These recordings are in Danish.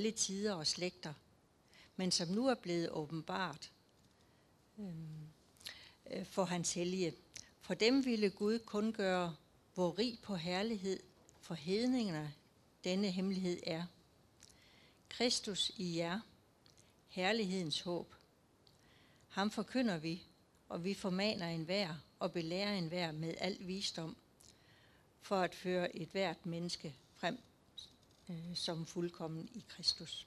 alle tider og slægter, men som nu er blevet åbenbart øhm, øh, for hans hellige. For dem ville Gud kun gøre, hvor rig på herlighed for hedningerne denne hemmelighed er. Kristus i jer, herlighedens håb. Ham forkynder vi, og vi formaner enhver og belærer enhver med al visdom, for at føre et hvert menneske øh, som fuldkommen i Kristus.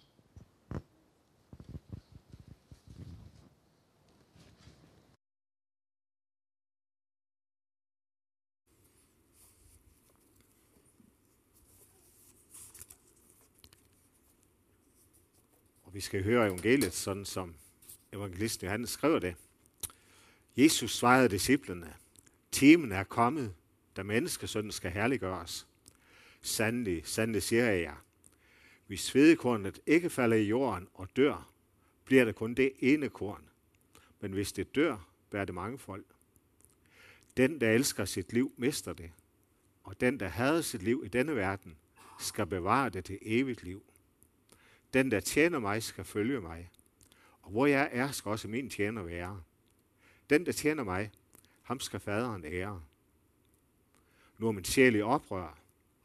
Og vi skal høre evangeliet, sådan som evangelisten Johannes skriver det. Jesus svarede disciplene, timen er kommet, da menneskesønnen skal herliggøres. Sandelig, sandelig siger jeg jer. Hvis svedekornet ikke falder i jorden og dør, bliver det kun det ene korn. Men hvis det dør, bærer det mange folk. Den, der elsker sit liv, mister det. Og den, der hader sit liv i denne verden, skal bevare det til evigt liv. Den, der tjener mig, skal følge mig. Og hvor jeg er, skal også min tjener være. Den, der tjener mig, ham skal faderen ære. Nu er min sjæl i oprør,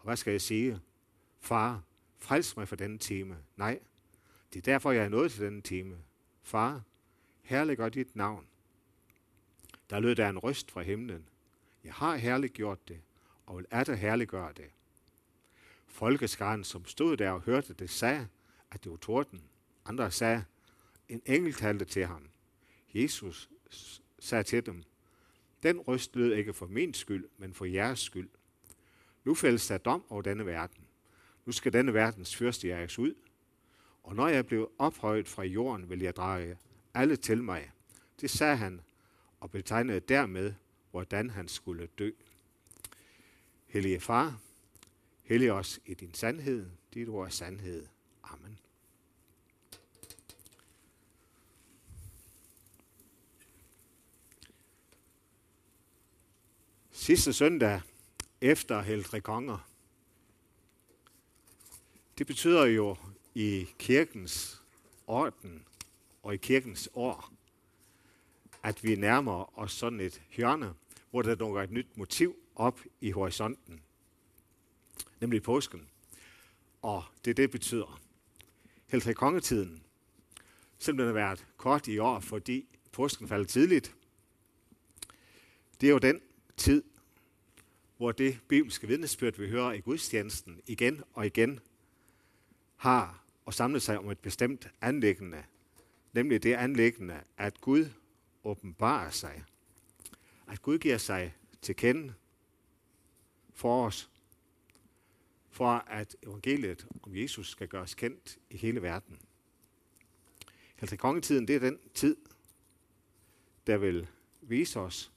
hvad skal jeg sige? Far, frels mig for denne time. Nej, det er derfor, jeg er nået til denne time. Far, herliggør dit navn. Der lød der en røst fra himlen. Jeg har herliggjort det, og vil atter herliggøre det. Folkeskaren, som stod der og hørte det, sagde, at det var torden. Andre sagde, en engel talte til ham. Jesus sagde til dem, den røst lød ikke for min skyld, men for jeres skyld. Nu fældes der dom over denne verden. Nu skal denne verdens fyrste jages ud. Og når jeg blev ophøjet fra jorden, vil jeg drage alle til mig. Det sagde han, og betegnede dermed, hvordan han skulle dø. Hellige far, hellig os i din sandhed, dit ord er sandhed. Amen. Sidste søndag efter Heldre Konger. Det betyder jo i kirkens orden og i kirkens år, at vi nærmer os sådan et hjørne, hvor der dukker et nyt motiv op i horisonten, nemlig påsken. Og det det betyder. Heldre kongetiden, selvom den har været kort i år, fordi påsken faldt tidligt, det er jo den tid, hvor det bibelske vidnesbyrd, vi hører i gudstjenesten igen og igen, har og samlet sig om et bestemt anlæggende, nemlig det anlæggende, at Gud åbenbarer sig. At Gud giver sig til kende for os, for at evangeliet om Jesus skal gøres kendt i hele verden. Altså kongetiden, det er den tid, der vil vise os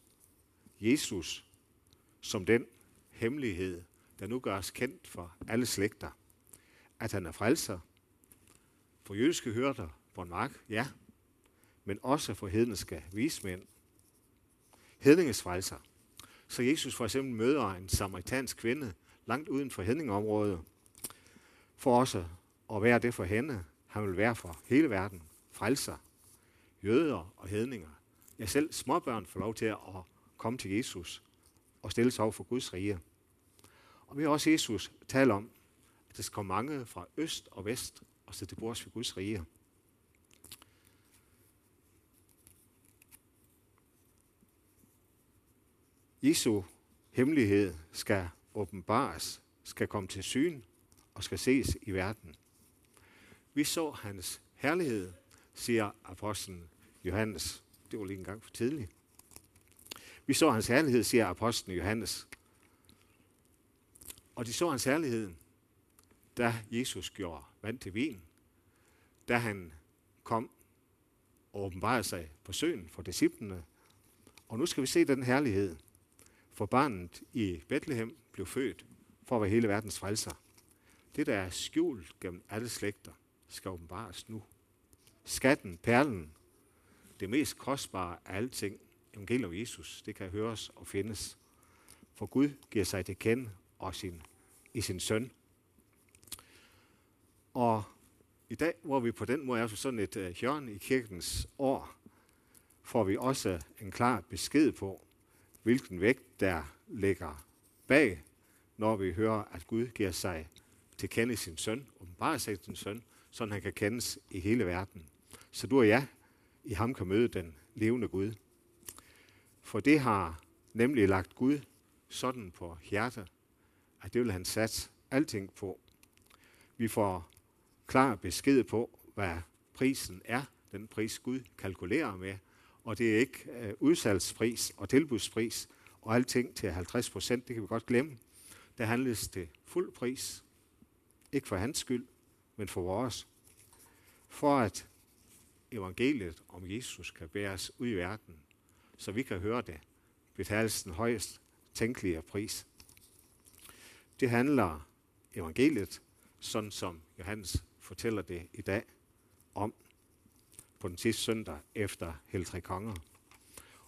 Jesus som den hemmelighed, der nu gøres kendt for alle slægter. At han er frelser for jødiske hørter for en mark, ja, men også for hedenske vismænd. Hedninges frelser. Så Jesus for eksempel møder en samaritansk kvinde langt uden for hedningeområdet, for også at være det for hende, han vil være for hele verden. Frelser, jøder og hedninger. Jeg selv småbørn får lov til at komme til Jesus og stille sig over for Guds rige. Og vi har også Jesus tale om, at der skal komme mange fra øst og vest og sætte til bords for Guds rige. Jesu hemmelighed skal åbenbares, skal komme til syn og skal ses i verden. Vi så hans herlighed, siger apostlen Johannes. Det var lige en gang for tidligt. Vi så hans herlighed, siger apostlen Johannes. Og de så hans herlighed, da Jesus gjorde vand til vin, da han kom og åbenbarede sig på søen for disciplene. Og nu skal vi se den herlighed, for barnet i Bethlehem blev født for at være hele verdens frelser. Det, der er skjult gennem alle slægter, skal åbenbares nu. Skatten, perlen, det mest kostbare af alting, evangeliet om Jesus, det kan høres og findes. For Gud giver sig til kende og sin, i sin søn. Og i dag, hvor vi på den måde er sådan et uh, hjørne i kirkens år, får vi også en klar besked på, hvilken vægt der ligger bag, når vi hører, at Gud giver sig til kende sin søn, åbenbare sig sin søn, så han kan kendes i hele verden. Så du og jeg i ham kan møde den levende Gud. For det har nemlig lagt Gud sådan på hjertet, at det vil han sat alting på. Vi får klar besked på, hvad prisen er, den pris Gud kalkulerer med, og det er ikke øh, udsalgspris og tilbudspris og alting til 50 procent, det kan vi godt glemme. Der handles til fuld pris, ikke for hans skyld, men for vores. For at evangeliet om Jesus kan bæres ud i verden, så vi kan høre det, betales den højst tænkelige pris. Det handler evangeliet, sådan som Johannes fortæller det i dag, om på den sidste søndag efter Heltre Konger.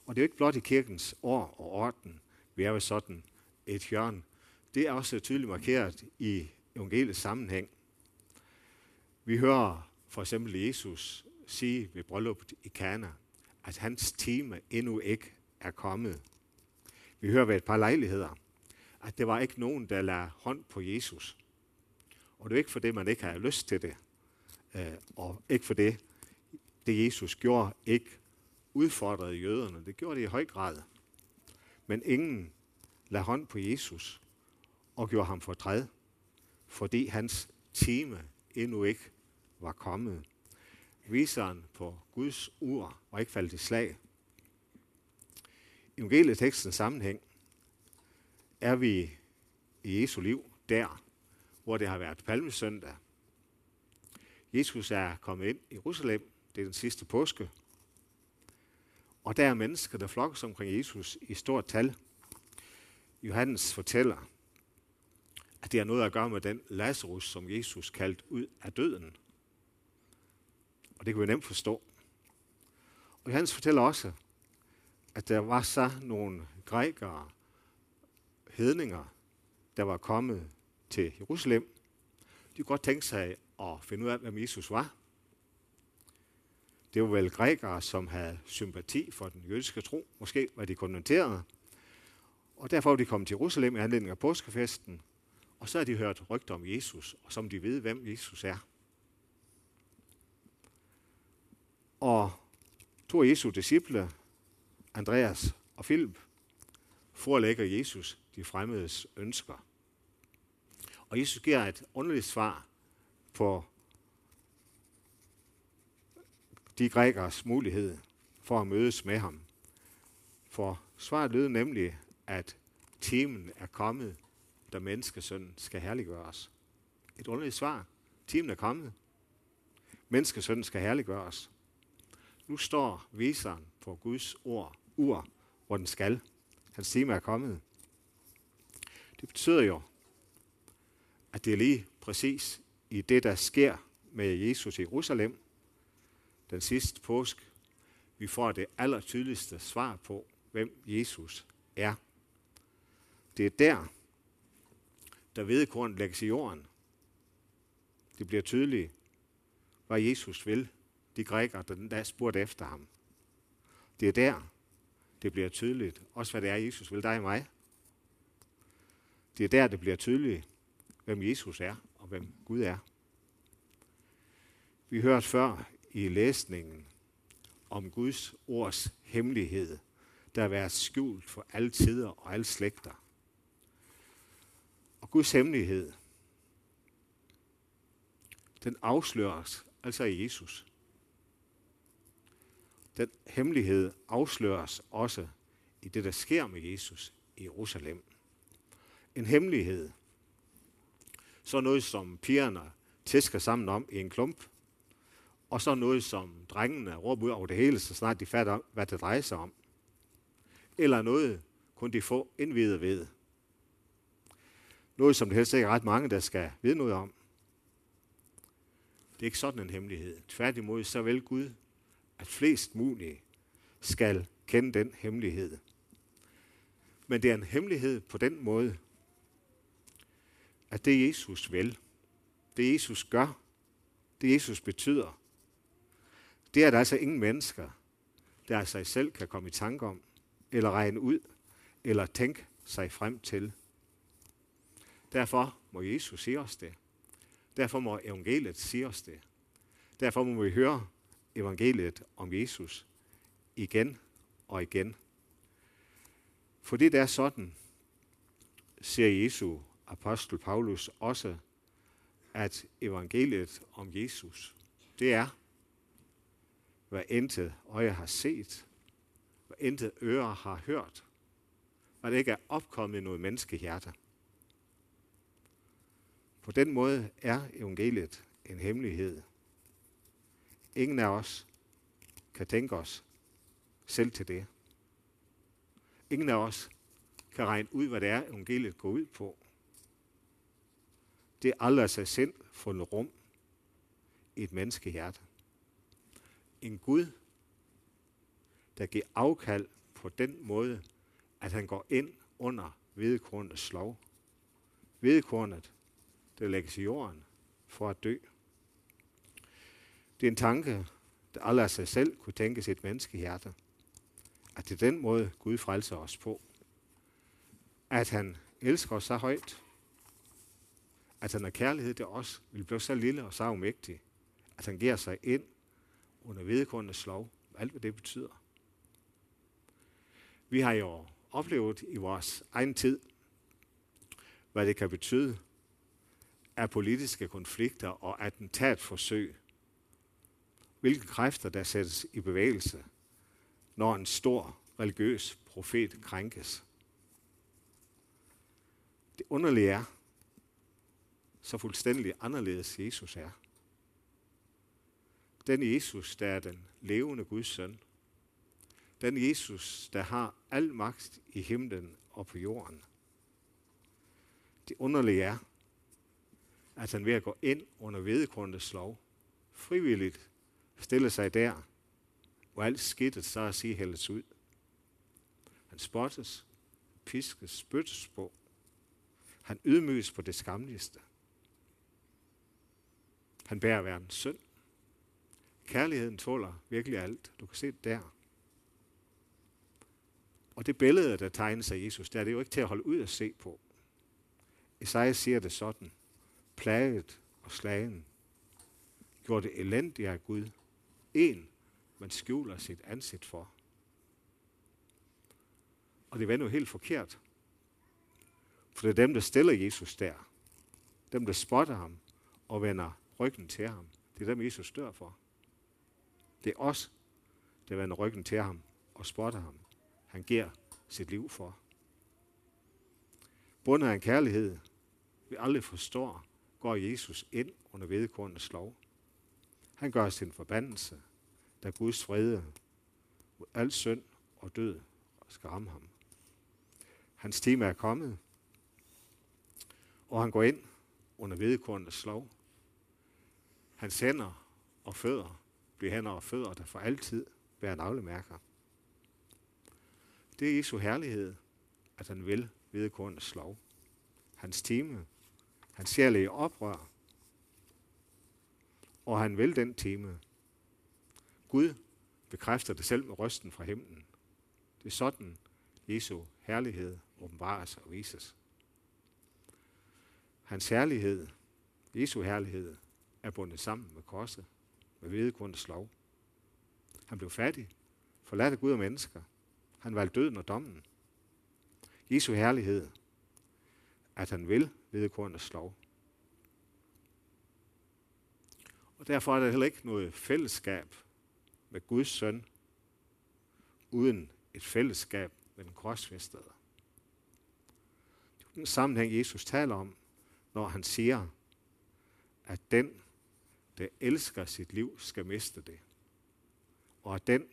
Og det er jo ikke blot i kirkens år og orden, vi er ved sådan et hjørne. Det er også tydeligt markeret i evangeliets sammenhæng. Vi hører for eksempel Jesus sige ved brylluppet i Kana, at hans time endnu ikke er kommet. Vi hører ved et par lejligheder, at det var ikke nogen, der lagde hånd på Jesus. Og det er ikke for det, man ikke har lyst til det. Øh, og ikke for det, det Jesus gjorde, ikke udfordrede jøderne. Det gjorde det i høj grad. Men ingen lagde hånd på Jesus og gjorde ham fortræd, fordi hans time endnu ikke var kommet. Viseren på Guds ur var ikke faldt i slag. I evangelietekstens sammenhæng er vi i Jesu liv der, hvor det har været palmesøndag. Jesus er kommet ind i Jerusalem. Det er den sidste påske. Og der er mennesker, der flokkes omkring Jesus i stort tal. Johannes fortæller, at det har noget at gøre med den Lazarus, som Jesus kaldte ud af døden. Og det kan vi nemt forstå. Og Johannes fortæller også, at der var så nogle grækere, hedninger, der var kommet til Jerusalem. De kunne godt tænke sig at finde ud af, hvem Jesus var. Det var vel grækere, som havde sympati for den jødiske tro. Måske var de konverterede. Og derfor var de kommet til Jerusalem i anledning af påskefesten. Og så har de hørt rygter om Jesus, og som de ved, hvem Jesus er. Og to af Jesu disciple, Andreas og Philip, forelægger Jesus de fremmedes ønsker. Og Jesus giver et underligt svar på de grækers mulighed for at mødes med ham. For svaret lød nemlig, at timen er kommet, da menneskesønnen skal herliggøres. Et underligt svar. Timen er kommet. Menneskesønnen skal herliggøres. Nu står viseren på Guds ord, ur, hvor den skal. Hans time er kommet. Det betyder jo, at det er lige præcis i det, der sker med Jesus i Jerusalem, den sidste påsk, vi får det allertydeligste svar på, hvem Jesus er. Det er der, der vedekorn lægges i jorden. Det bliver tydeligt, hvad Jesus vil. De grækere, der den dag spurgte efter ham. Det er der, det bliver tydeligt. Også hvad det er, Jesus vil dig og mig. Det er der, det bliver tydeligt, hvem Jesus er og hvem Gud er. Vi hørte før i læsningen om Guds ords hemmelighed, der har været skjult for alle tider og alle slægter. Og Guds hemmelighed, den afsløres altså i Jesus. Den hemmelighed afsløres også i det, der sker med Jesus i Jerusalem. En hemmelighed, så noget som pigerne tæsker sammen om i en klump, og så noget som drengene råber ud over det hele, så snart de fatter, hvad det drejer sig om. Eller noget, kun de få indvidet ved. Noget, som det helst ikke er ret mange, der skal vide noget om. Det er ikke sådan en hemmelighed. Tværtimod, så vil Gud, at flest mulige skal kende den hemmelighed. Men det er en hemmelighed på den måde, at det Jesus vil, det Jesus gør, det Jesus betyder, det er der altså ingen mennesker, der af sig selv kan komme i tanke om, eller regne ud, eller tænke sig frem til. Derfor må Jesus sige os det. Derfor må evangeliet sige os det. Derfor må vi høre evangeliet om Jesus igen og igen. For det er sådan, siger Jesu apostel Paulus også, at evangeliet om Jesus, det er, hvad intet øje har set, hvad intet øre har hørt, hvad det ikke er opkommet i noget menneskehjerte. På den måde er evangeliet en hemmelighed. Ingen af os kan tænke os selv til det. Ingen af os kan regne ud, hvad det er, evangeliet går ud på. Det er aldrig sig selv fundet rum i et menneskehjerte. En Gud, der giver afkald på den måde, at han går ind under vedkornets slov. Vedkornet, der lægges i jorden for at dø. Det er en tanke, der aldrig af sig selv kunne tænkes i et menneskehjerte. At det er den måde, Gud frelser os på. At han elsker os så højt, at han er kærlighed til os, vil blive så lille og så umægtig, at han giver sig ind under vedkundens lov, alt hvad det betyder. Vi har jo oplevet i vores egen tid, hvad det kan betyde af politiske konflikter og attentatforsøg. Hvilke kræfter der sættes i bevægelse, når en stor religiøs profet krænkes. Det underlige er, så fuldstændig anderledes Jesus er. Den Jesus, der er den levende Guds søn. Den Jesus, der har al magt i himlen og på jorden. Det underlige er, at han ved at gå ind under vedegrundets lov, frivilligt stille sig der, hvor alt skidtet så at sige hældes ud. Han spottes, piskes, spyttes på. Han ydmyges på det skamligste. Han bærer verdens synd. Kærligheden tåler virkelig alt. Du kan se det der. Og det billede, der tegnes af Jesus, der er det jo ikke til at holde ud at se på. Esajas siger det sådan. Plaget og slagen. Gjorde det elendigt af Gud. En, man skjuler sit ansigt for. Og det var jo helt forkert. For det er dem, der stiller Jesus der. Dem, der spotter ham og vender ryggen til ham. Det er dem, Jesus dør for. Det er os, der vender ryggen til ham og spotter ham. Han giver sit liv for. Bundet af en kærlighed, vi aldrig forstår, går Jesus ind under vedkornets lov. Han gør sin forbandelse, da Guds vrede mod al synd og død skal ramme ham. Hans time er kommet, og han går ind under vedkornets slov. Hans hænder og fødder bliver hænder og fødder, der for altid bærer navlemærker. Det er Jesu herlighed, at han vil vedkornets slov. Hans time, hans sjælige oprør, og han vil den time. Gud bekræfter det selv med røsten fra himlen. Det er sådan, Jesu herlighed åbenbares og vises. Hans herlighed, Jesu herlighed, er bundet sammen med korset, med vedgrundets lov. Han blev fattig, forladt af Gud og mennesker. Han valgte døden og dommen. Jesu herlighed, at han vil vedgrundets lov. Og derfor er der heller ikke noget fællesskab med Guds søn, uden et fællesskab med den korsfæstede. Det er den sammenhæng, Jesus taler om, når han siger, at den, der elsker sit liv, skal miste det. Og at den,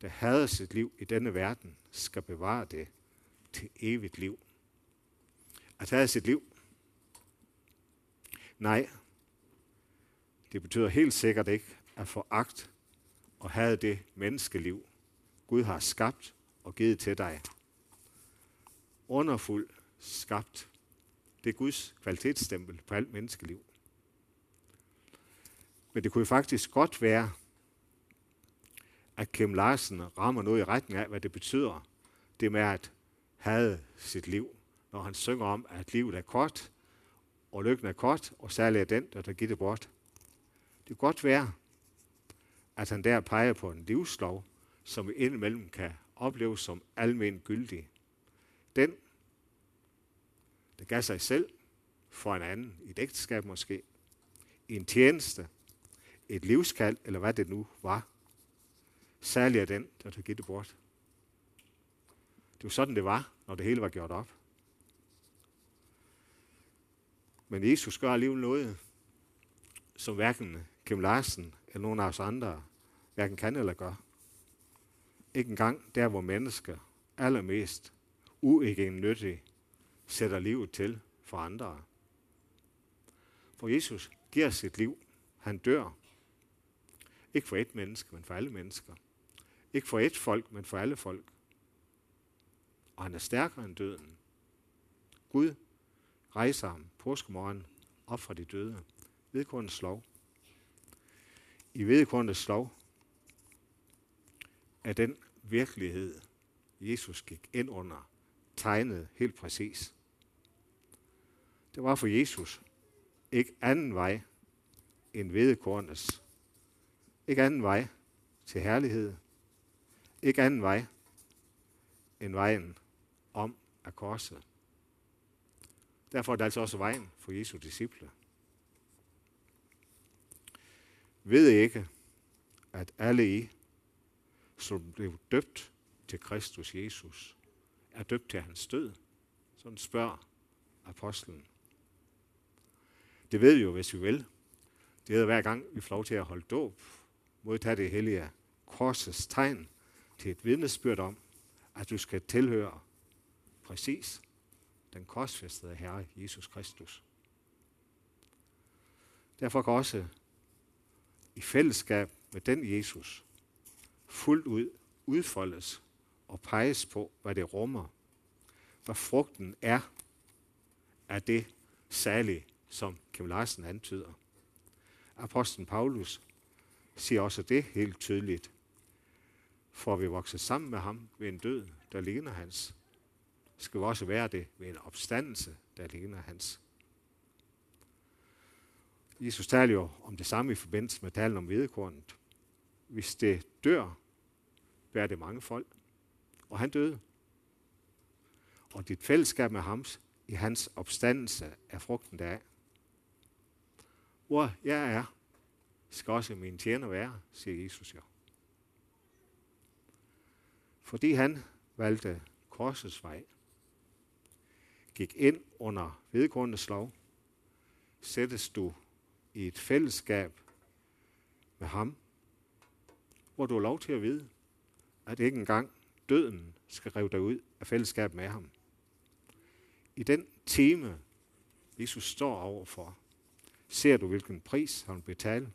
der hader sit liv i denne verden, skal bevare det til evigt liv. At have sit liv? Nej, det betyder helt sikkert ikke at foragt og have det menneskeliv, Gud har skabt og givet til dig. Underfuld skabt. Det er Guds kvalitetsstempel på alt menneskeliv. Men det kunne jo faktisk godt være, at Kim Larsen rammer noget i retning af, hvad det betyder, det med at have sit liv. Når han synger om, at livet er kort, og lykken er kort, og særligt er den, der giver det bort. Det kan godt være, at han der peger på en livslov, som vi indimellem kan opleve som almen gyldig. Den, der gav sig selv for en anden, i et ægteskab måske, i en tjeneste, et livskald, eller hvad det nu var. Særlig er den, der tog det bort. Det var sådan, det var, når det hele var gjort op. Men Jesus gør alligevel noget, som hverken Kim Larsen eller nogen af os andre hverken kan eller gør. Ikke engang der, hvor mennesker allermest uigennyttigt sætter livet til for andre. For Jesus giver sit liv. Han dør. Ikke for et menneske, men for alle mennesker. Ikke for et folk, men for alle folk. Og han er stærkere end døden. Gud rejser ham påskemorgen op fra de døde. Vedkornets lov. I vedkornets lov er den virkelighed, Jesus gik ind under, tegnet helt præcis. Det var for Jesus ikke anden vej end vedekornets. Ikke anden vej til herlighed. Ikke anden vej end vejen om af korset. Derfor er det altså også vejen for Jesu disciple. Ved ikke, at alle I, som blev døbt til Kristus Jesus, er døbt til hans død? Sådan spørger apostlen. Det ved vi jo, hvis vi vil. Det er hver gang, vi får lov til at holde dåb, modtage det hellige korsets tegn til et vidnesbyrd om, at du skal tilhøre præcis den korsfæstede Herre Jesus Kristus. Derfor kan også i fællesskab med den Jesus fuldt ud udfoldes og peges på, hvad det rummer, hvad frugten er af det særlige, som Kim Larsen antyder. Apostlen Paulus siger også det helt tydeligt. For vi vokser sammen med ham ved en død, der ligner hans, skal vi også være det ved en opstandelse, der ligner hans. Jesus taler jo om det samme i forbindelse med talen om hvedekornet. Hvis det dør, bærer det mange folk. Og han døde. Og dit fællesskab med ham i hans opstandelse er frugten deraf. Hvor jeg er, skal også min tjener være, siger Jesus jo. Fordi han valgte korsets vej, gik ind under vedkornets lov, sættes du i et fællesskab med ham, hvor du har lov til at vide, at ikke engang døden skal rive dig ud af fællesskab med ham. I den time, Jesus står overfor, ser du, hvilken pris han betaler,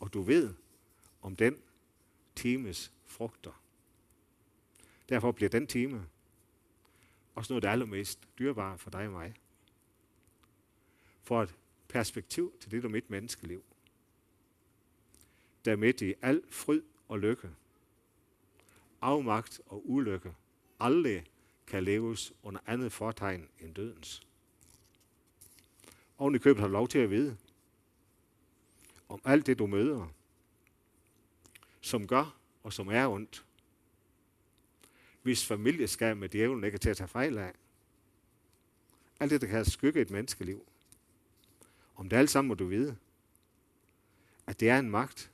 og du ved om den times frugter. Derfor bliver den time også noget af det allermest dyrebare for dig og mig. For at perspektiv til det, der mit menneskeliv. Der midt i al fryd og lykke, afmagt og ulykke, aldrig kan leves under andet fortegn end dødens. Oven i købet har du lov til at vide, om alt det, du møder, som gør og som er ondt, hvis familieskab med djævlen ikke er til at tage fejl af. Alt det, der kan skygge et menneskeliv. Om det alt sammen må du vide, at det er en magt,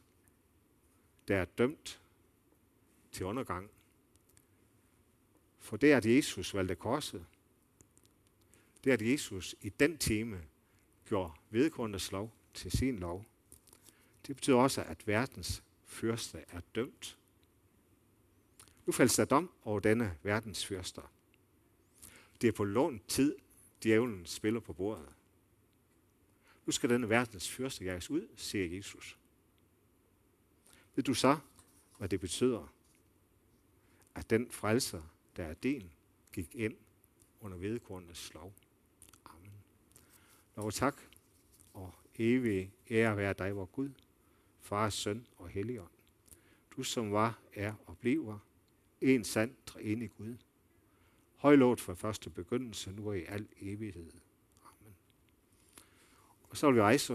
der er dømt til undergang. For det at Jesus valgte korset. Det at Jesus i den time gjorde vedgrundets lov til sin lov. Det betyder også, at verdens fyrste er dømt. Nu faldes der dom over denne verdens fyrster. Det er på lånt tid, djævlen spiller på bordet. Nu skal denne verdens fyrste jages ud, siger Jesus. Ved du så, hvad det betyder, at den frelser, der er din, gik ind under vedkornets slov. Amen. Lov tak og evig ære være dig, vor Gud, Far, Søn og Helligånd. Du som var, er og bliver en sand enig Gud. Højlåt fra første begyndelse, nu og i al evighed. Amen. Og